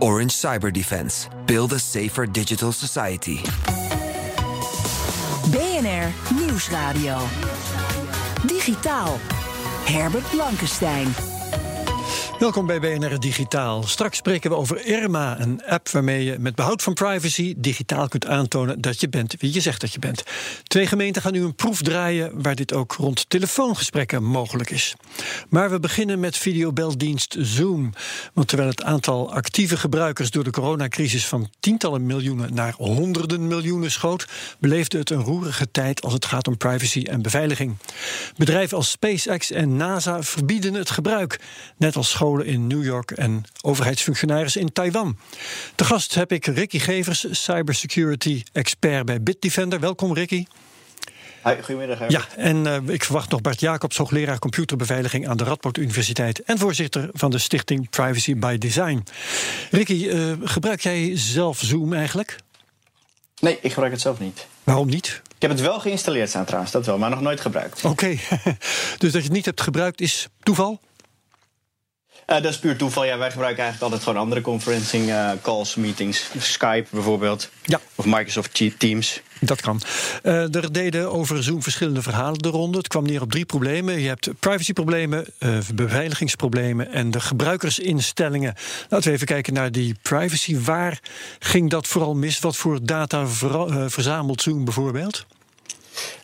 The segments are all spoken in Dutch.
Orange Cyber Defense. Build a safer digital society. BNR Nieuwsradio. Digitaal. Herbert Blankenstein. Welkom bij BNR Digitaal. Straks spreken we over Irma, een app waarmee je met behoud van privacy digitaal kunt aantonen dat je bent wie je zegt dat je bent. Twee gemeenten gaan nu een proef draaien waar dit ook rond telefoongesprekken mogelijk is. Maar we beginnen met videobeldienst Zoom. Want terwijl het aantal actieve gebruikers door de coronacrisis van tientallen miljoenen naar honderden miljoenen schoot, beleefde het een roerige tijd als het gaat om privacy en beveiliging. Bedrijven als SpaceX en NASA verbieden het gebruik, net als scholen in New York en overheidsfunctionarissen in Taiwan. Te gast heb ik Ricky Gevers, cybersecurity expert bij Bitdefender. Welkom Ricky. Hi, goedemiddag. Ja, en uh, ik verwacht nog Bart Jacobs, hoogleraar computerbeveiliging aan de Radboud Universiteit en voorzitter van de stichting Privacy by Design. Ricky, uh, gebruik jij zelf Zoom eigenlijk? Nee, ik gebruik het zelf niet. Waarom niet? Ik heb het wel geïnstalleerd staan trouwens, dat wel, maar nog nooit gebruikt. Oké, okay. dus dat je het niet hebt gebruikt is toeval? Uh, dat is puur toeval. Ja, wij gebruiken eigenlijk altijd gewoon andere conferencing uh, calls, meetings. Skype bijvoorbeeld. Ja. Of Microsoft Teams. Dat kan. Uh, er deden over Zoom verschillende verhalen de ronde. Het kwam neer op drie problemen. Je hebt privacyproblemen, beveiligingsproblemen en de gebruikersinstellingen. Laten we even kijken naar die privacy. Waar ging dat vooral mis? Wat voor data ver verzamelt Zoom bijvoorbeeld?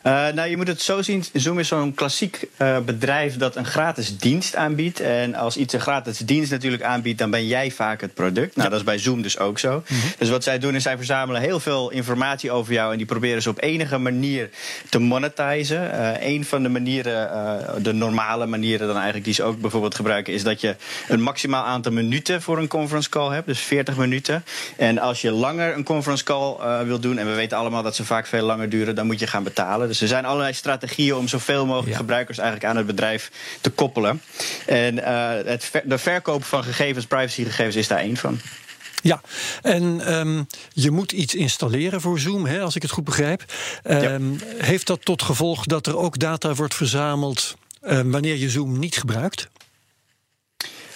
Uh, nou, je moet het zo zien. Zoom is zo'n klassiek uh, bedrijf dat een gratis dienst aanbiedt. En als iets een gratis dienst natuurlijk aanbiedt, dan ben jij vaak het product. Nou, ja. dat is bij Zoom dus ook zo. Mm -hmm. Dus wat zij doen is zij verzamelen heel veel informatie over jou. En die proberen ze op enige manier te monetizen. Uh, een van de manieren, de normale manieren dan eigenlijk die ze ook bijvoorbeeld gebruiken, is dat je een maximaal aantal minuten voor een conference call hebt. Dus 40 minuten. En als je langer een conference call wil doen, en we weten allemaal dat ze vaak veel langer duren, dan moet je gaan betalen. Dus er zijn allerlei strategieën om zoveel mogelijk ja. gebruikers eigenlijk aan het bedrijf te koppelen. En uh, het ver de verkoop van gegevens, privacygegevens, is daar één van. Ja, en um, je moet iets installeren voor Zoom, hè, als ik het goed begrijp. Um, ja. Heeft dat tot gevolg dat er ook data wordt verzameld um, wanneer je Zoom niet gebruikt?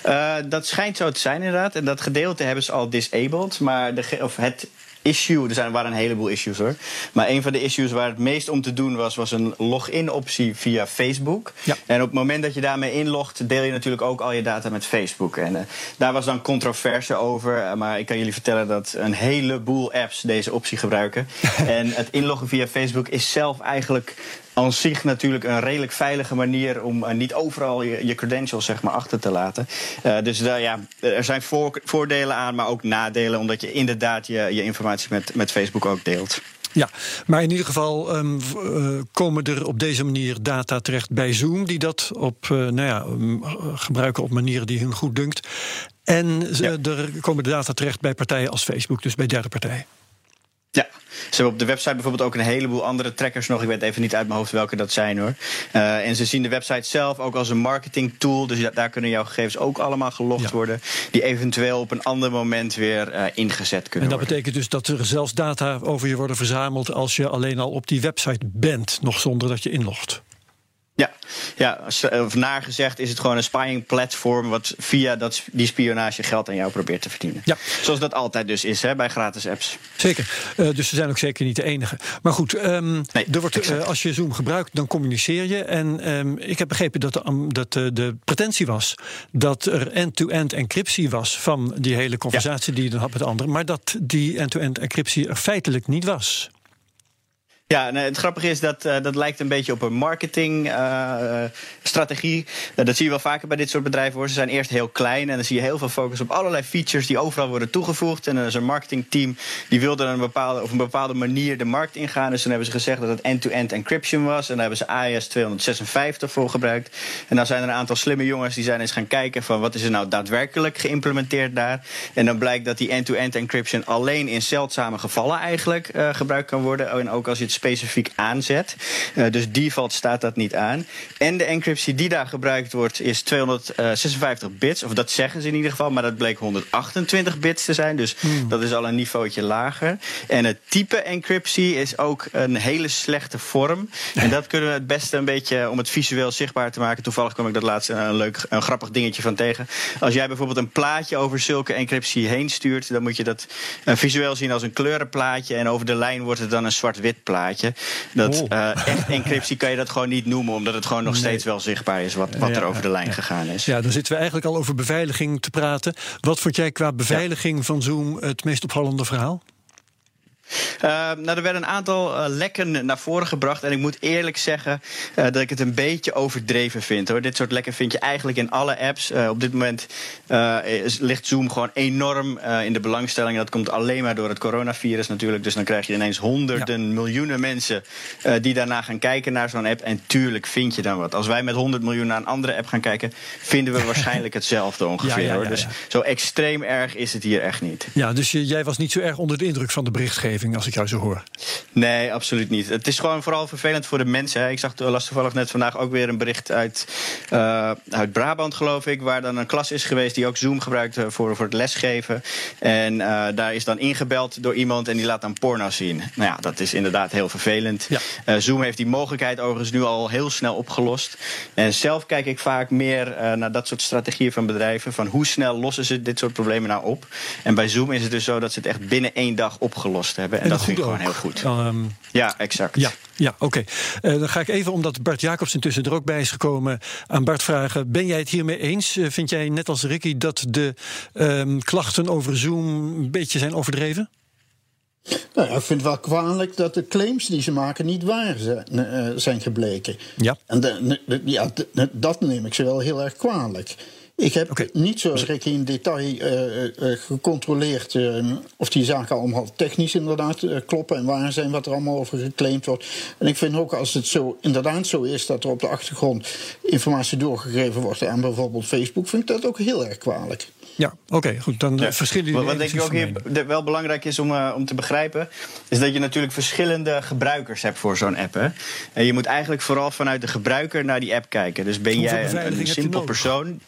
Uh, dat schijnt zo te zijn, inderdaad. En dat gedeelte hebben ze al disabled. Maar de, of het issue, er zijn, waren een heleboel issues hoor. Maar een van de issues waar het meest om te doen was, was een login-optie via Facebook. Ja. En op het moment dat je daarmee inlogt, deel je natuurlijk ook al je data met Facebook. En uh, daar was dan controverse over. Uh, maar ik kan jullie vertellen dat een heleboel apps deze optie gebruiken. en het inloggen via Facebook is zelf eigenlijk aan zich natuurlijk een redelijk veilige manier om uh, niet overal je, je, credentials zeg maar, achter te laten. Uh, dus uh, ja, er zijn voor, voordelen aan, maar ook nadelen, omdat je inderdaad je, je informatie met, met Facebook ook deelt. Ja, maar in ieder geval um, uh, komen er op deze manier data terecht bij Zoom, die dat op, uh, nou ja, um, gebruiken op manieren die hun goed dunkt. En ja. er komen de data terecht bij partijen als Facebook, dus bij derde partijen. Ze hebben op de website bijvoorbeeld ook een heleboel andere trackers nog. Ik weet even niet uit mijn hoofd welke dat zijn hoor. Uh, en ze zien de website zelf ook als een marketing tool. Dus daar kunnen jouw gegevens ook allemaal gelogd ja. worden. Die eventueel op een ander moment weer uh, ingezet kunnen En dat worden. betekent dus dat er zelfs data over je worden verzameld als je alleen al op die website bent, nog zonder dat je inlogt. Ja, ja, of naar gezegd is het gewoon een spying platform wat via dat, die spionage geld aan jou probeert te verdienen. Ja. Zoals dat altijd dus is hè, bij gratis apps. Zeker. Uh, dus ze zijn ook zeker niet de enige. Maar goed, um, nee, er wordt, uh, als je Zoom gebruikt, dan communiceer je. En um, ik heb begrepen dat, de, um, dat uh, de pretentie was dat er end-to-end -end encryptie was van die hele conversatie ja. die je dan had met anderen. Maar dat die end-to-end -end encryptie er feitelijk niet was. Ja, het grappige is dat uh, dat lijkt een beetje op een marketingstrategie. Uh, dat zie je wel vaker bij dit soort bedrijven hoor. Ze zijn eerst heel klein en dan zie je heel veel focus op allerlei features die overal worden toegevoegd. En dan is een marketingteam die wilde een bepaalde, op een bepaalde manier de markt ingaan. Dus dan hebben ze gezegd dat het end-to-end encryption was. En daar hebben ze AES 256 voor gebruikt. En dan zijn er een aantal slimme jongens die zijn eens gaan kijken van wat is er nou daadwerkelijk geïmplementeerd daar. En dan blijkt dat die end-to-end encryption alleen in zeldzame gevallen eigenlijk gebruikt kan worden. En ook als je het specifiek aanzet. Uh, dus default staat dat niet aan. En de encryptie die daar gebruikt wordt is 256 bits. Of dat zeggen ze in ieder geval. Maar dat bleek 128 bits te zijn. Dus hmm. dat is al een niveautje lager. En het type encryptie is ook een hele slechte vorm. En dat kunnen we het beste een beetje om het visueel zichtbaar te maken. Toevallig kwam ik dat laatst een leuk, een grappig dingetje van tegen. Als jij bijvoorbeeld een plaatje over zulke encryptie heen stuurt, dan moet je dat uh, visueel zien als een kleurenplaatje. En over de lijn wordt het dan een zwart-wit plaatje. Dat oh. uh, echt encryptie kan je dat gewoon niet noemen, omdat het gewoon nog steeds wel zichtbaar is wat, wat er over de lijn gegaan is. Ja, dan zitten we eigenlijk al over beveiliging te praten. Wat vond jij qua beveiliging van Zoom het meest opvallende verhaal? Uh, nou, er werden een aantal uh, lekken naar voren gebracht. En ik moet eerlijk zeggen uh, dat ik het een beetje overdreven vind. Hoor. Dit soort lekken vind je eigenlijk in alle apps. op dit moment is, ligt Zoom gewoon enorm in de belangstelling. Dat komt alleen maar door het coronavirus natuurlijk. Dus dan krijg je ineens honderden, ja. miljoenen mensen die daarna gaan kijken naar zo'n app. En tuurlijk vind je dan wat. Als wij met 100 miljoen naar een andere app gaan kijken, vinden we waarschijnlijk hetzelfde ongeveer. Ja, ja, hoor. Dus zo extreem erg is het hier echt niet. Ja, dus jij was niet zo erg onder de indruk van de berichtgeving als ik jou zo hoor. Nee, absoluut niet. Het is gewoon vooral vervelend voor de mensen. Hè. Ik zag las toevallig net vandaag ook weer een bericht uit, uh, uit Brabant, geloof ik, waar dan een klas is geweest die ook Zoom gebruikt voor, voor het lesgeven. En uh, daar is dan ingebeld door iemand en die laat dan porno zien. Nou ja, dat is inderdaad heel vervelend. Ja. Uh, Zoom heeft die mogelijkheid overigens nu al heel snel opgelost. En zelf kijk ik vaak meer naar dat soort strategieën van bedrijven. Van hoe snel lossen ze dit soort problemen nou op? En bij Zoom is het dus zo dat ze het echt binnen één dag opgelost hebben hebben. En, dat vind ik gewoon heel goed. Um, ja, exact. Ja, ja oké. Okay. Uh, dan ga ik even, omdat Bart Jacobs intussen er ook bij is gekomen, aan Bart vragen. Ben jij het hiermee eens? Uh, vind jij net als Ricky dat de um, klachten over Zoom een beetje zijn overdreven? Nou ja, ik vind het wel kwalijk dat de claims die ze maken niet waar zijn, uh, zijn gebleken. Ja. En de, de, ja, dat neem ik ze wel heel erg kwalijk. Ik heb niet zo Ricky in detail uh, uh, gecontroleerd uh, of die zaken allemaal technisch inderdaad kloppen en waar zijn, wat er allemaal over geclaimd wordt. En ik vind ook als het zo inderdaad zo is dat er op de achtergrond informatie doorgegeven wordt aan bijvoorbeeld Facebook, vind ik dat ook heel erg kwalijk. Ja, oké, goed. Dan ja. verschillen Wat, wat denk ik ook hier wel belangrijk is om, uh, om te begrijpen, is dat je natuurlijk verschillende gebruikers hebt voor zo'n app. Hè? En je moet eigenlijk vooral vanuit de gebruiker naar die app kijken. Dus ben jij een, een simpel persoon.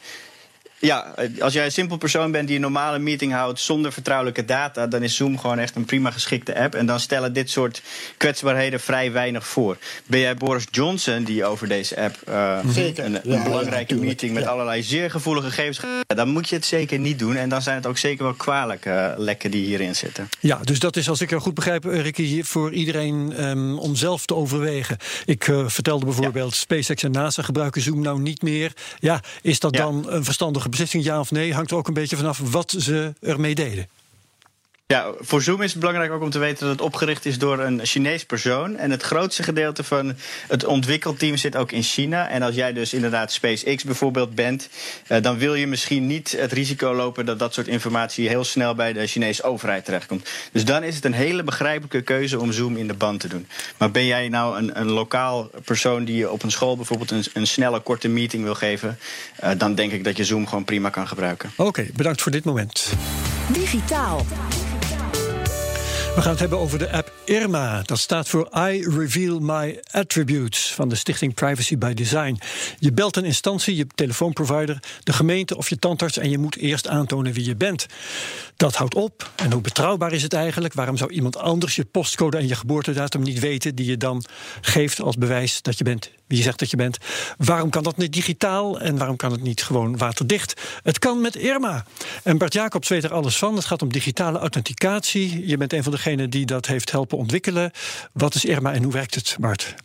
Ja, als jij een simpel persoon bent die een normale meeting houdt zonder vertrouwelijke data, dan is Zoom gewoon echt een prima geschikte app. En dan stellen dit soort kwetsbaarheden vrij weinig voor. Ben jij Boris Johnson, die over deze app uh, een, een ja, belangrijke ja, meeting met allerlei zeer gevoelige gegevens dan moet je het zeker niet doen. En dan zijn het ook zeker wel kwalijke uh, lekken die hierin zitten. Ja, dus dat is, als ik er goed begrijp, Ricky, voor iedereen um, om zelf te overwegen. Ik uh, vertelde bijvoorbeeld, SpaceX en NASA gebruiken Zoom nou niet meer. Ja, is dat dan een verstandige beslissing, ja of nee? Hangt ook een beetje vanaf wat ze ermee deden. Ja, voor Zoom is het belangrijk ook om te weten dat het opgericht is door een Chinees persoon. En het grootste gedeelte van het ontwikkelteam zit ook in China. En als jij dus inderdaad SpaceX bijvoorbeeld bent, uh, dan wil je misschien niet het risico lopen dat dat soort informatie heel snel bij de Chinese overheid terechtkomt. Dus dan is het een hele begrijpelijke keuze om Zoom in de band te doen. Maar ben jij nou een, een lokaal persoon die op een school bijvoorbeeld een, een snelle, korte meeting wil geven, uh, dan denk ik dat je Zoom gewoon prima kan gebruiken. Oké, okay, bedankt voor dit moment. Digitaal. We gaan het hebben over de app Irma. Dat staat voor I Reveal My Attributes van de stichting Privacy by Design. Je belt een instantie, je telefoonprovider, de gemeente of je tandarts en je moet eerst aantonen wie je bent. Dat houdt op. En hoe betrouwbaar is het eigenlijk? Waarom zou iemand anders je postcode en je geboortedatum niet weten die je dan geeft als bewijs dat je bent wie je zegt dat je bent? Waarom kan dat niet digitaal en waarom kan het niet gewoon waterdicht? Het kan met Irma. En Bart Jacobs weet er alles van. Het gaat om digitale authenticatie. Je bent een van degenen die dat heeft helpen ontwikkelen. Wat is Irma en hoe werkt het, Bart?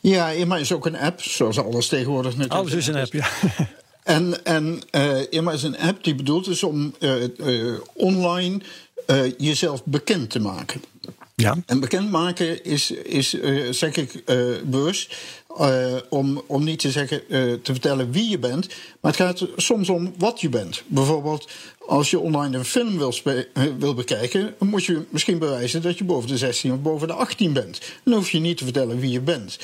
Ja, Irma is ook een app, zoals alles tegenwoordig natuurlijk. Alles is een app, ja. En, en uh, Irma is een app die bedoeld is om uh, uh, online jezelf bekend te maken. Ja. En bekendmaken is, is uh, zeg ik uh, bewust, uh, om, om niet te zeggen te vertellen wie je bent, maar het gaat soms om wat je bent. Bijvoorbeeld, als je online een film wil, wil bekijken, moet je misschien bewijzen dat je boven de 16 of boven de 18 bent. Dan hoef je niet te vertellen wie je bent.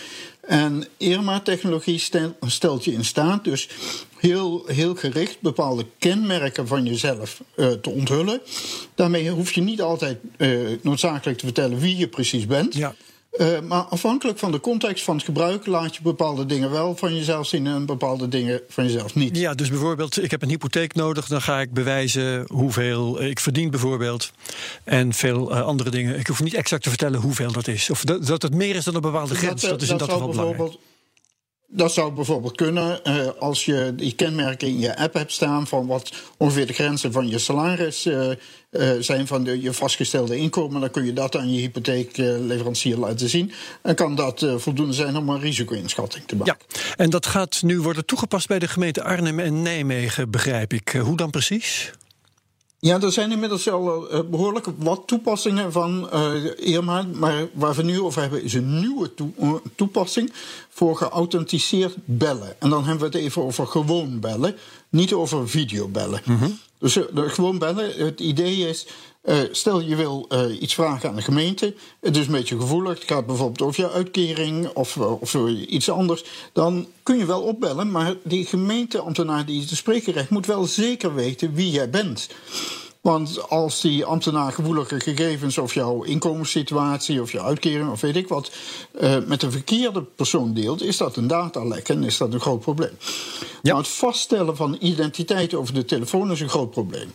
En Irma-technologie stelt je in staat dus heel, heel gericht bepaalde kenmerken van jezelf uh, te onthullen. Daarmee hoef je niet altijd uh, noodzakelijk te vertellen wie je precies bent. Ja. Uh, maar afhankelijk van de context van het gebruik laat je bepaalde dingen wel van jezelf zien en bepaalde dingen van jezelf niet. Ja, dus bijvoorbeeld, ik heb een hypotheek nodig, dan ga ik bewijzen hoeveel ik verdien, bijvoorbeeld. En veel uh, andere dingen. Ik hoef niet exact te vertellen hoeveel dat is. Of dat, dat het meer is dan een bepaalde grens. Dat, dat is in dat, geval belangrijk. Dat zou bijvoorbeeld kunnen uh, als je die kenmerken in je app hebt staan van wat ongeveer de grenzen van je salaris uh, uh, zijn van de, je vastgestelde inkomen. Dan kun je dat aan je hypotheekleverancier laten zien. En kan dat voldoende zijn om een risico-inschatting te maken. Ja, en dat gaat nu worden toegepast bij de gemeente Arnhem en Nijmegen, begrijp ik. hoe dan precies? Ja, er zijn inmiddels al uh, behoorlijk wat toepassingen van uh, Irma. Maar waar we nu over hebben is een nieuwe eh, toepassing voor geauthenticeerd bellen. En dan hebben we het even over gewoon bellen, niet over videobellen. Mm Dus gewoon bellen, het idee is uh, stel je wil uh, iets vragen aan de gemeente, het is een beetje gevoelig, het gaat bijvoorbeeld over je uitkering of, uh, of iets anders, dan kun je wel opbellen, maar die gemeenteambtenaar die je te spreken krijgt, moet wel zeker weten wie jij bent. Want als die ambtenaar gevoelige gegevens of jouw inkomenssituatie of je uitkering of weet ik wat uh, met een verkeerde persoon deelt, is dat een datalek en is dat een groot probleem. Ja. Maar het vaststellen van identiteit over de telefoon is een groot probleem.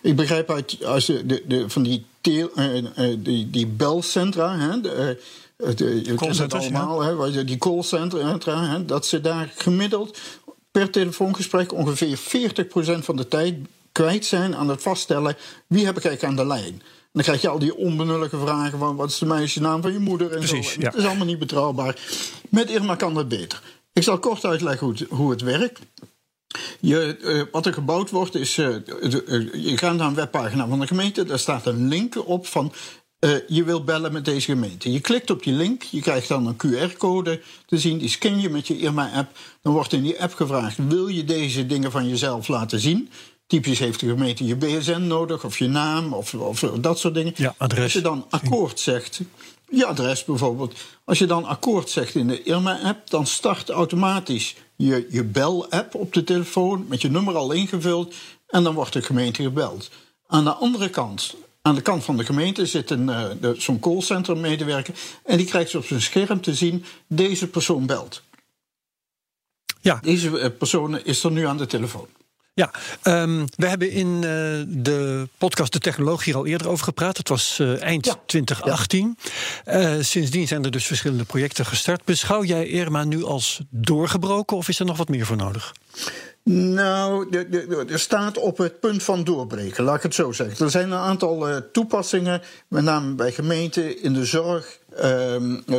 Ik begrijp uit als de, de, de van die, teel, uh, uh, die, die belcentra, hè, de, de, je kent het allemaal, ja. hè, die callcentra, hè, dat ze daar gemiddeld per telefoongesprek ongeveer 40% van de tijd kwijt zijn aan het vaststellen wie heb ik eigenlijk aan de lijn. En dan krijg je al die onbenullige vragen van wat is de meisjesnaam van je moeder en Precies, zo. Het is allemaal niet betrouwbaar. Met Irma kan dat beter. Ik zal kort uitleggen hoe het, hoe het werkt. Je, uh, wat er gebouwd wordt is, uh, je gaat naar een webpagina van de gemeente, daar staat een link op van uh, je wil bellen met deze gemeente. Je klikt op die link, je krijgt dan een QR-code te zien, die scan je met je Irma-app. Dan wordt in die app gevraagd, wil je deze dingen van jezelf laten zien? Typisch heeft de gemeente je BSN nodig, of je naam, of, of dat soort dingen. Ja, adres. Als je dan akkoord zegt, je adres bijvoorbeeld. Als je dan akkoord zegt in de Irma-app, dan start automatisch je, je bel-app op de telefoon met je nummer al ingevuld en dan wordt de gemeente gebeld. Aan de andere kant, aan de kant van de gemeente zit een, uh, zo'n callcenter-medewerker en die krijgt op zijn scherm te zien: deze persoon belt. Ja. Deze eh, persoon is er nu aan de telefoon. Ja, um, we hebben in uh, de podcast De Technologie al eerder over gepraat. Het was uh, eind ja. 2018. Ja. Uh, sindsdien zijn er dus verschillende projecten gestart. Beschouw jij Irma nu als doorgebroken of is er nog wat meer voor nodig? Nou, er staat op het punt van doorbreken, laat ik het zo zeggen. Er zijn een aantal toepassingen, met name bij gemeenten, in de zorg,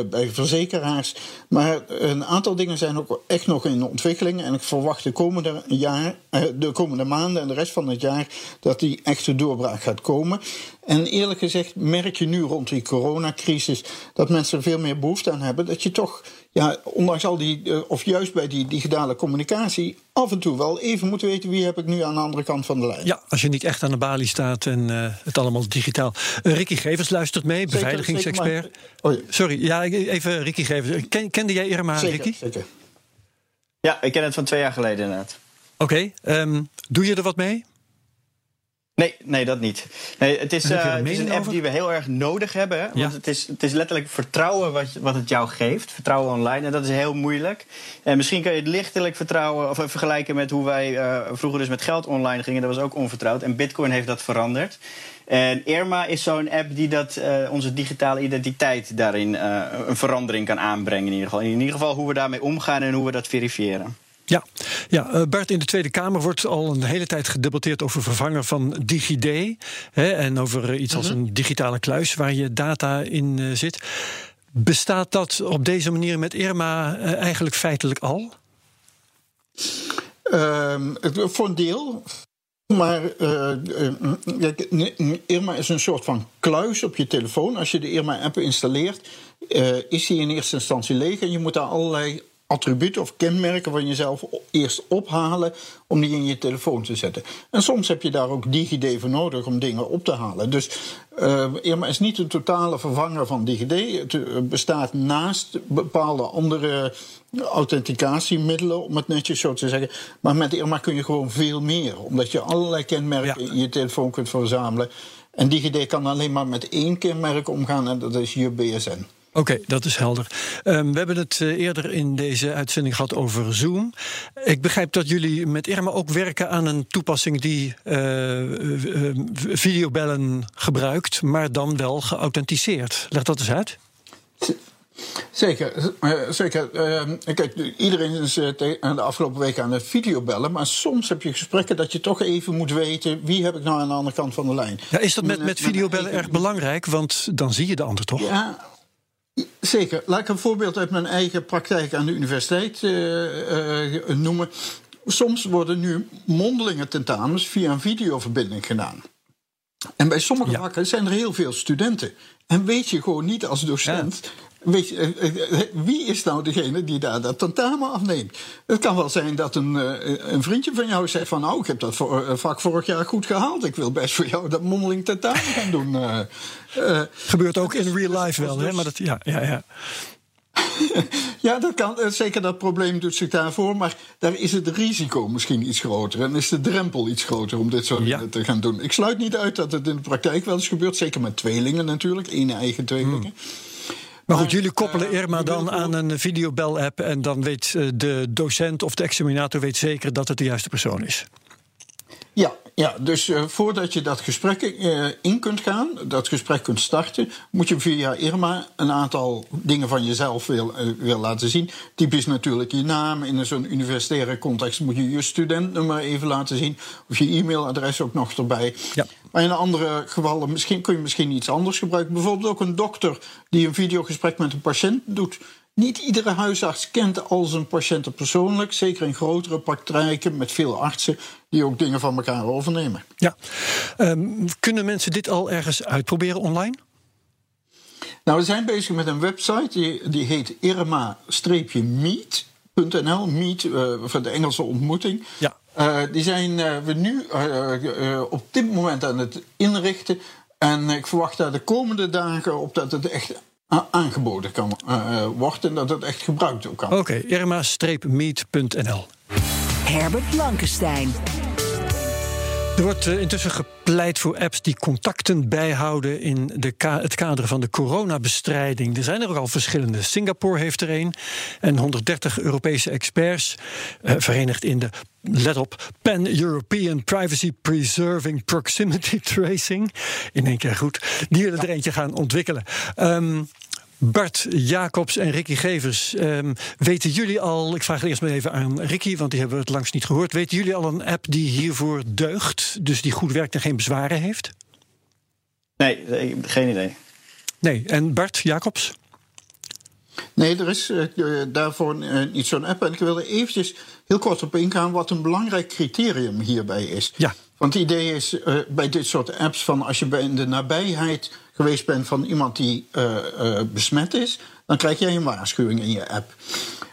bij verzekeraars. Maar een aantal dingen zijn ook echt nog in ontwikkeling. En ik verwacht de komende, jaar, uh, de komende maanden en de rest van het jaar dat die echte doorbraak gaat komen. En eerlijk gezegd merk je nu rond die coronacrisis dat mensen er veel meer behoefte aan hebben. Dat je toch, ja, ondanks al die, uh, of juist bij die digitale communicatie, af en toe wel even moet weten wie heb ik nu aan de andere kant van de lijn. Ja, als je niet echt aan de balie staat en uh, het allemaal digitaal. Uh, Ricky Gevers luistert mee, beveiligingsexpert. Oh ja. Sorry, ja, even Ricky Gevers. Ken, kende jij Irma, zeker, Ricky? Zeker. Ja, ik ken het van twee jaar geleden inderdaad. Oké, okay, um, doe je er wat mee? Nee, nee, dat niet. Nee, het, is, uh, het is een app over? die we heel erg nodig hebben. Want ja. het, is, het is letterlijk vertrouwen wat, wat het jou geeft. Vertrouwen online. En dat is heel moeilijk. En misschien kun je het lichtelijk vertrouwen of vergelijken met hoe wij uh, vroeger dus met geld online gingen. Dat was ook onvertrouwd. En Bitcoin heeft dat veranderd. En Irma is zo'n app die dat, uh, onze digitale identiteit daarin een verandering kan aanbrengen. In ieder geval. In ieder geval hoe we daarmee omgaan en hoe we dat verifiëren. Ja, ja uh, Bart, in de Tweede Kamer wordt al een hele tijd gedebatteerd over vervangen van DigiD. Hè, en over iets als een digitale kluis waar je data in zit. Bestaat dat op deze manier met Irma eigenlijk feitelijk al? Um, voor een deel. Maar uh, Irma is een soort van kluis op je telefoon. Als je de Irma-app installeert, uh, is die in eerste instantie leeg. En je moet daar allerlei attributen of kenmerken van jezelf eerst ophalen om die in je telefoon te zetten. En soms heb je daar ook DigiD voor nodig om dingen op te halen. Dus uh, Irma is niet een totale vervanger van DigiD. Het bestaat naast bepaalde andere authenticatiemiddelen, om het netjes zo te zeggen. Maar met Irma kun je gewoon veel meer, omdat je allerlei kenmerken in je telefoon kunt verzamelen. En DigiD kan alleen maar met één kenmerk omgaan en dat is je BSN. Oké, dat is helder. Um, we hebben het uh, eerder in deze uitzending gehad over Zoom. Ik begrijp dat jullie met Irma ook werken aan een toepassing die uh, videobellen gebruikt, maar dan wel geauthenticeerd. Leg dat eens uit. Zeker, zeker. Uh, kijk, iedereen is de afgelopen weken aan het videobellen, maar soms heb je gesprekken dat je toch even moet weten wie heb ik nou aan de andere kant van de lijn. Ja, is dat met, met videobellen erg belangrijk? Want dan zie je de ander toch? Ja, Zeker. Laat ik een voorbeeld uit mijn eigen praktijk aan de universiteit uh, uh, noemen. Soms worden nu mondelinge tentamens via een videoverbinding gedaan. En bij sommige ja. vakken zijn er heel veel studenten. En weet je gewoon niet als docent Weet je, eh, eh, wie is nou degene die daar dat tentamen afneemt? Het kan wel zijn dat een, eh, een vriendje van jou zegt van... nou, ik heb dat vak vorig jaar goed gehaald. Ik wil best voor jou dat mondeling tentamen gaan doen. Uh, Gebeurt ook in real life wel, hè? Maar dat, ja, ja, ja. ja, dat kan. Zeker dat probleem doet zich daarvoor. Maar daar is het risico misschien iets groter. En is de drempel iets groter om dit soort dingen te gaan doen. Ik sluit niet uit dat het in de praktijk wel eens gebeurt. Zeker met tweelingen natuurlijk. één eigen tweelingen. Hmm. Maar goed, jullie koppelen eh, Irma dan aan een videobel-app en dan weet eh, de docent of de examinator weet zeker dat het de juiste persoon is. Ja, ja, dus uh, voordat je dat gesprek uh, in kunt gaan, dat gesprek kunt starten, moet je via Irma een aantal dingen van jezelf wil, uh, wil laten zien. Typisch natuurlijk je naam. In zo'n universitaire context moet je je studentnummer even laten zien. Of je e-mailadres ook nog erbij. Ja. Maar in andere gevallen misschien, kun je misschien iets anders gebruiken. Bijvoorbeeld ook een dokter die een videogesprek met een patiënt doet. Niet iedere huisarts kent al zijn patiënten persoonlijk. Zeker in grotere praktijken met veel artsen die ook dingen van elkaar overnemen. Ja. Um, kunnen mensen dit al ergens uitproberen online? Nou, we zijn bezig met een website die, die heet irma-meet.nl. Meet uh, voor de Engelse ontmoeting. Ja. Uh, die zijn uh, we nu op dit moment aan het inrichten. En ik verwacht daar de komende dagen op dat het echt aangeboden kan worden en dat het echt gebruikt ook kan. Oké, okay, irma-meet.nl. Herbert Blankenstein. Er wordt eh, intussen gepleit voor apps die contacten bijhouden in de het kader van de coronabestrijding. Er zijn er ook al verschillende. Singapore heeft er een en 130 Europese experts, eh, verenigd in de let op, Pan-European Privacy Preserving Proximity Tracing. In één keer goed. Die willen er eentje gaan ontwikkelen. Um, Bart Jacobs en Ricky Gevers, um, weten jullie al, ik vraag het eerst maar even aan Ricky, want die hebben we het langs niet gehoord. Weten jullie al een app die hiervoor deugt, dus die goed werkt en geen bezwaren heeft? Nee, geen idee. Nee, en Bart Jacobs? Nee, er is uh, daarvoor uh, niet zo'n app. En ik wil er eventjes heel kort op ingaan wat een belangrijk criterium hierbij is. Ja. Want het idee is uh, bij dit soort apps van als je in de nabijheid geweest bent van iemand die uh, uh, besmet is, dan krijg jij een waarschuwing in je app.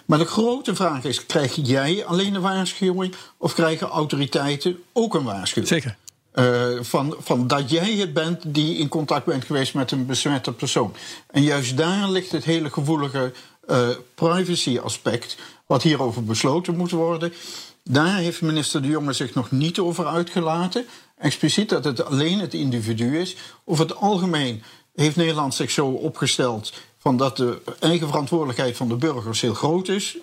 Maar de grote vraag is: krijg jij alleen een waarschuwing of krijgen autoriteiten ook een waarschuwing? Zeker. Uh, van, van dat jij het bent die in contact bent geweest met een besmette persoon. En juist daar ligt het hele gevoelige privacy-aspect, wat hierover besloten moet worden. Daar heeft minister De Jonge zich nog niet over uitgelaten. Expliciet dat het alleen het individu is. Over het algemeen heeft Nederland zich zo opgesteld van dat de eigen verantwoordelijkheid van de burgers heel groot is.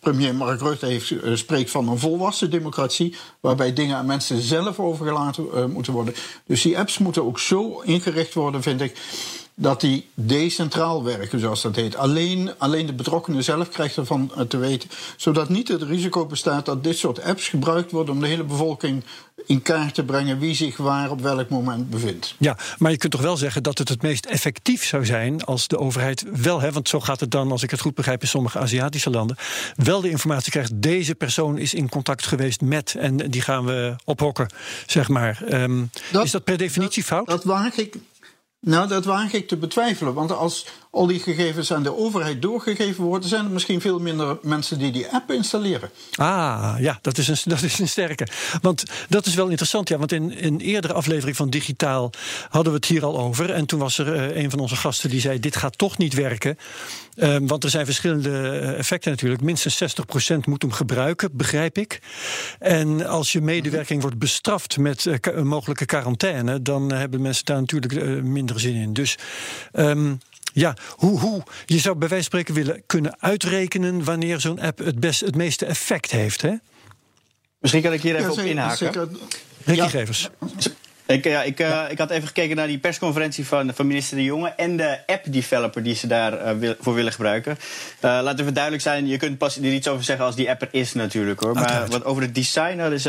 Premier Mark Rutte heeft, eh, spreekt van een volwassen democratie, waarbij dingen aan mensen zelf overgelaten uh, moeten worden. Dus die apps moeten ook zo ingericht worden, vind ik, dat die decentraal werken, zoals dat heet. Alleen, alleen de betrokkenen zelf krijgt ervan eh, te weten. Zodat niet het risico bestaat dat dit soort apps gebruikt worden om de hele bevolking in kaart te brengen wie zich waar op welk moment bevindt. Ja, maar je kunt toch wel zeggen dat het het meest effectief zou zijn als de overheid wel, hè, want zo gaat het dan, als ik het goed begrijp, in sommige Aziatische landen, wel de informatie krijgt: deze persoon is in contact geweest met en die gaan we ophokken, zeg maar. Ehm, is dat per definitie fout? Dat waag ik nou, dat waag ik te betwijfelen. Want als al die gegevens aan de overheid doorgegeven worden, zijn er misschien veel minder mensen die die app installeren. Ah, ja, dat is een, dat is een sterke. Want dat is wel interessant, ja. Want in een eerdere aflevering van Digitaal hadden we het hier al over. En toen was er uh, een van onze gasten die zei: Dit gaat toch niet werken. Um, want er zijn verschillende eh, effecten natuurlijk. Minstens 60% moet hem gebruiken, begrijp ik. En als je medewerking wordt bestraft met een mogelijke quarantaine, dan hebben mensen daar natuurlijk minder zin in. Dus. Um, ja, hoe, hoe, je zou bij wijze van spreken willen kunnen uitrekenen wanneer zo'n app het, best, het meeste effect heeft. Hè? Misschien kan ik hier even op inhaken. Ricky Gevers. Ik, ja, ik, uh, ik had even gekeken naar die persconferentie van, van minister De Jonge en de app-developer die ze daarvoor uh, wil, willen gebruiken. Uh, laat even duidelijk zijn, je kunt pas er iets over zeggen als die app er is natuurlijk hoor. Maar wat over het design, dat is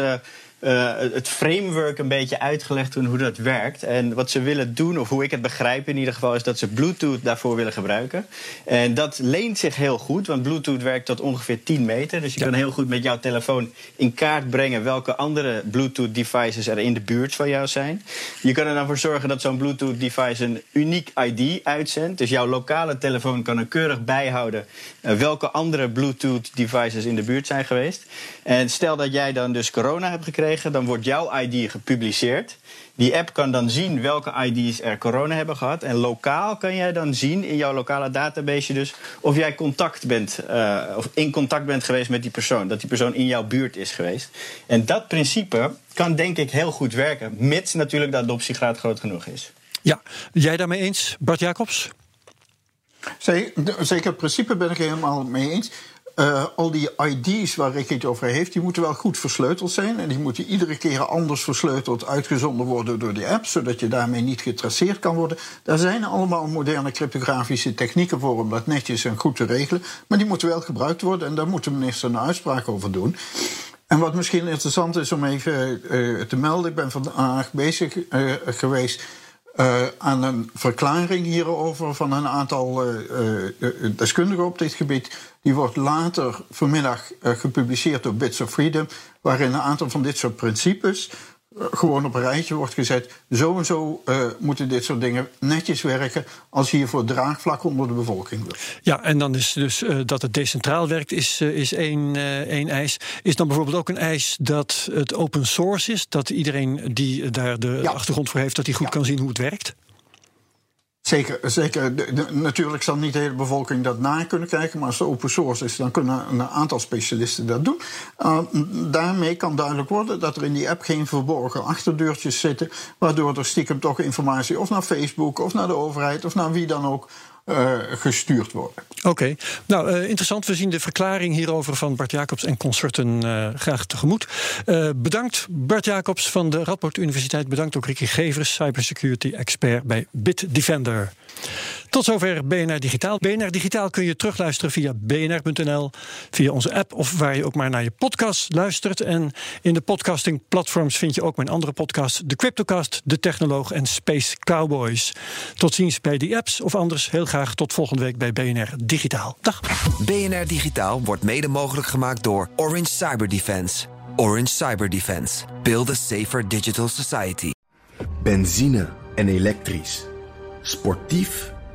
uh, het framework een beetje uitgelegd toen hoe dat werkt. En wat ze willen doen, of hoe ik het begrijp in ieder geval, is dat ze Bluetooth daarvoor willen gebruiken. En dat leent zich heel goed, want Bluetooth werkt tot ongeveer 10 meter. Dus je kan heel goed met jouw telefoon in kaart brengen welke andere Bluetooth-devices er in de buurt van jou zijn. Je kan er dan voor zorgen dat zo'n Bluetooth-device een uniek ID uitzendt. Dus jouw lokale telefoon kan er keurig bijhouden uh, welke andere Bluetooth-devices in de buurt zijn geweest. En stel dat jij dan dus corona hebt gekregen dan wordt jouw ID gepubliceerd. Die app kan dan zien welke ID's er corona hebben gehad. En lokaal kan jij dan zien in jouw lokale database dus of jij contact bent, uh, of in contact bent geweest met die persoon. Dat die persoon in jouw buurt is geweest. En dat principe kan denk ik heel goed werken, mits natuurlijk de adoptiegraad groot genoeg is. Ja, jij daarmee eens, Bart Jacobs? Zeker, het principe ben ik helemaal mee eens. Uh, al die ID's waar Rick het over heeft, die moeten wel goed versleuteld zijn. En die moeten iedere keer anders versleuteld uitgezonden worden door die app, zodat je daarmee niet getraceerd kan worden. Daar zijn allemaal moderne cryptografische technieken voor om dat netjes en goed te regelen. Maar die moeten wel gebruikt worden en daar moet de minister een uitspraak over doen. En wat misschien interessant is om even uh, te melden, ik ben vandaag bezig uh, geweest uh, aan een verklaring hierover van een aantal uh, deskundigen op dit gebied. Die wordt later vanmiddag gepubliceerd door Bits of Freedom, waarin een aantal van dit soort principes gewoon op een rijtje wordt gezet. Zo en zo uh, moeten dit soort dingen netjes werken als hiervoor draagvlak onder de bevolking wil. Ja, en dan is dus uh, dat het decentraal werkt, is, uh, is één, één eis. Is dan bijvoorbeeld ook een eis dat het open source is? Dat iedereen die daar de ja. achtergrond voor heeft, dat hij goed ja. kan zien hoe het werkt? Zeker, natuurlijk zal niet de hele bevolking dat na kunnen kijken, maar als het open source is, dan kunnen een aantal specialisten dat doen. Uh, daarmee kan duidelijk worden dat er in die app geen verborgen achterdeurtjes zitten, waardoor er stiekem toch informatie of naar Facebook of naar de overheid of naar wie dan ook uh, gestuurd worden. Oké, nou uh, interessant. We zien de verklaring hierover van Bart Jacobs en consorten uh, graag tegemoet. bedankt Bart Jacobs van de Radboud Universiteit. Bedankt ook Ricky Gevers, cybersecurity expert bij Bitdefender. Tot zover BNR Digitaal. BNR Digitaal kun je terugluisteren via bnr.nl, via onze app of waar je ook maar naar je podcast luistert. En in de podcasting platforms vind je ook mijn andere podcasts: De Cryptocast, De Technoloog en Space Cowboys. Tot ziens bij die apps of anders heel graag tot volgende week bij BNR Digitaal. Dag. BNR Digitaal wordt mede mogelijk gemaakt door Orange Cyber Defense. Orange Cyber Defense. Build a safer digital society. Benzine en elektrisch. Sportief